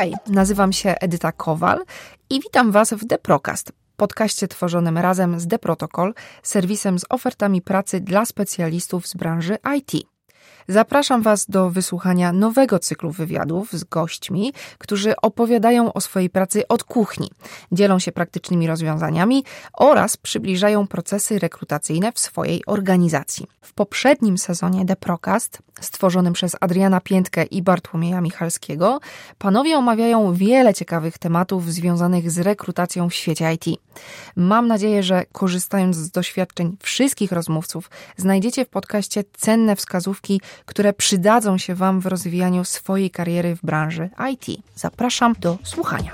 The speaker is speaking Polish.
Hej, nazywam się Edyta Kowal i witam Was w The Procast, podcaście tworzonym razem z The Protocol, serwisem z ofertami pracy dla specjalistów z branży IT. Zapraszam Was do wysłuchania nowego cyklu wywiadów z gośćmi, którzy opowiadają o swojej pracy od kuchni, dzielą się praktycznymi rozwiązaniami oraz przybliżają procesy rekrutacyjne w swojej organizacji. W poprzednim sezonie The Procast, stworzonym przez Adriana Piętkę i Bartłomieja Michalskiego, panowie omawiają wiele ciekawych tematów związanych z rekrutacją w świecie IT. Mam nadzieję, że korzystając z doświadczeń wszystkich rozmówców, znajdziecie w podcaście cenne wskazówki, które przydadzą się Wam w rozwijaniu swojej kariery w branży IT. Zapraszam do słuchania.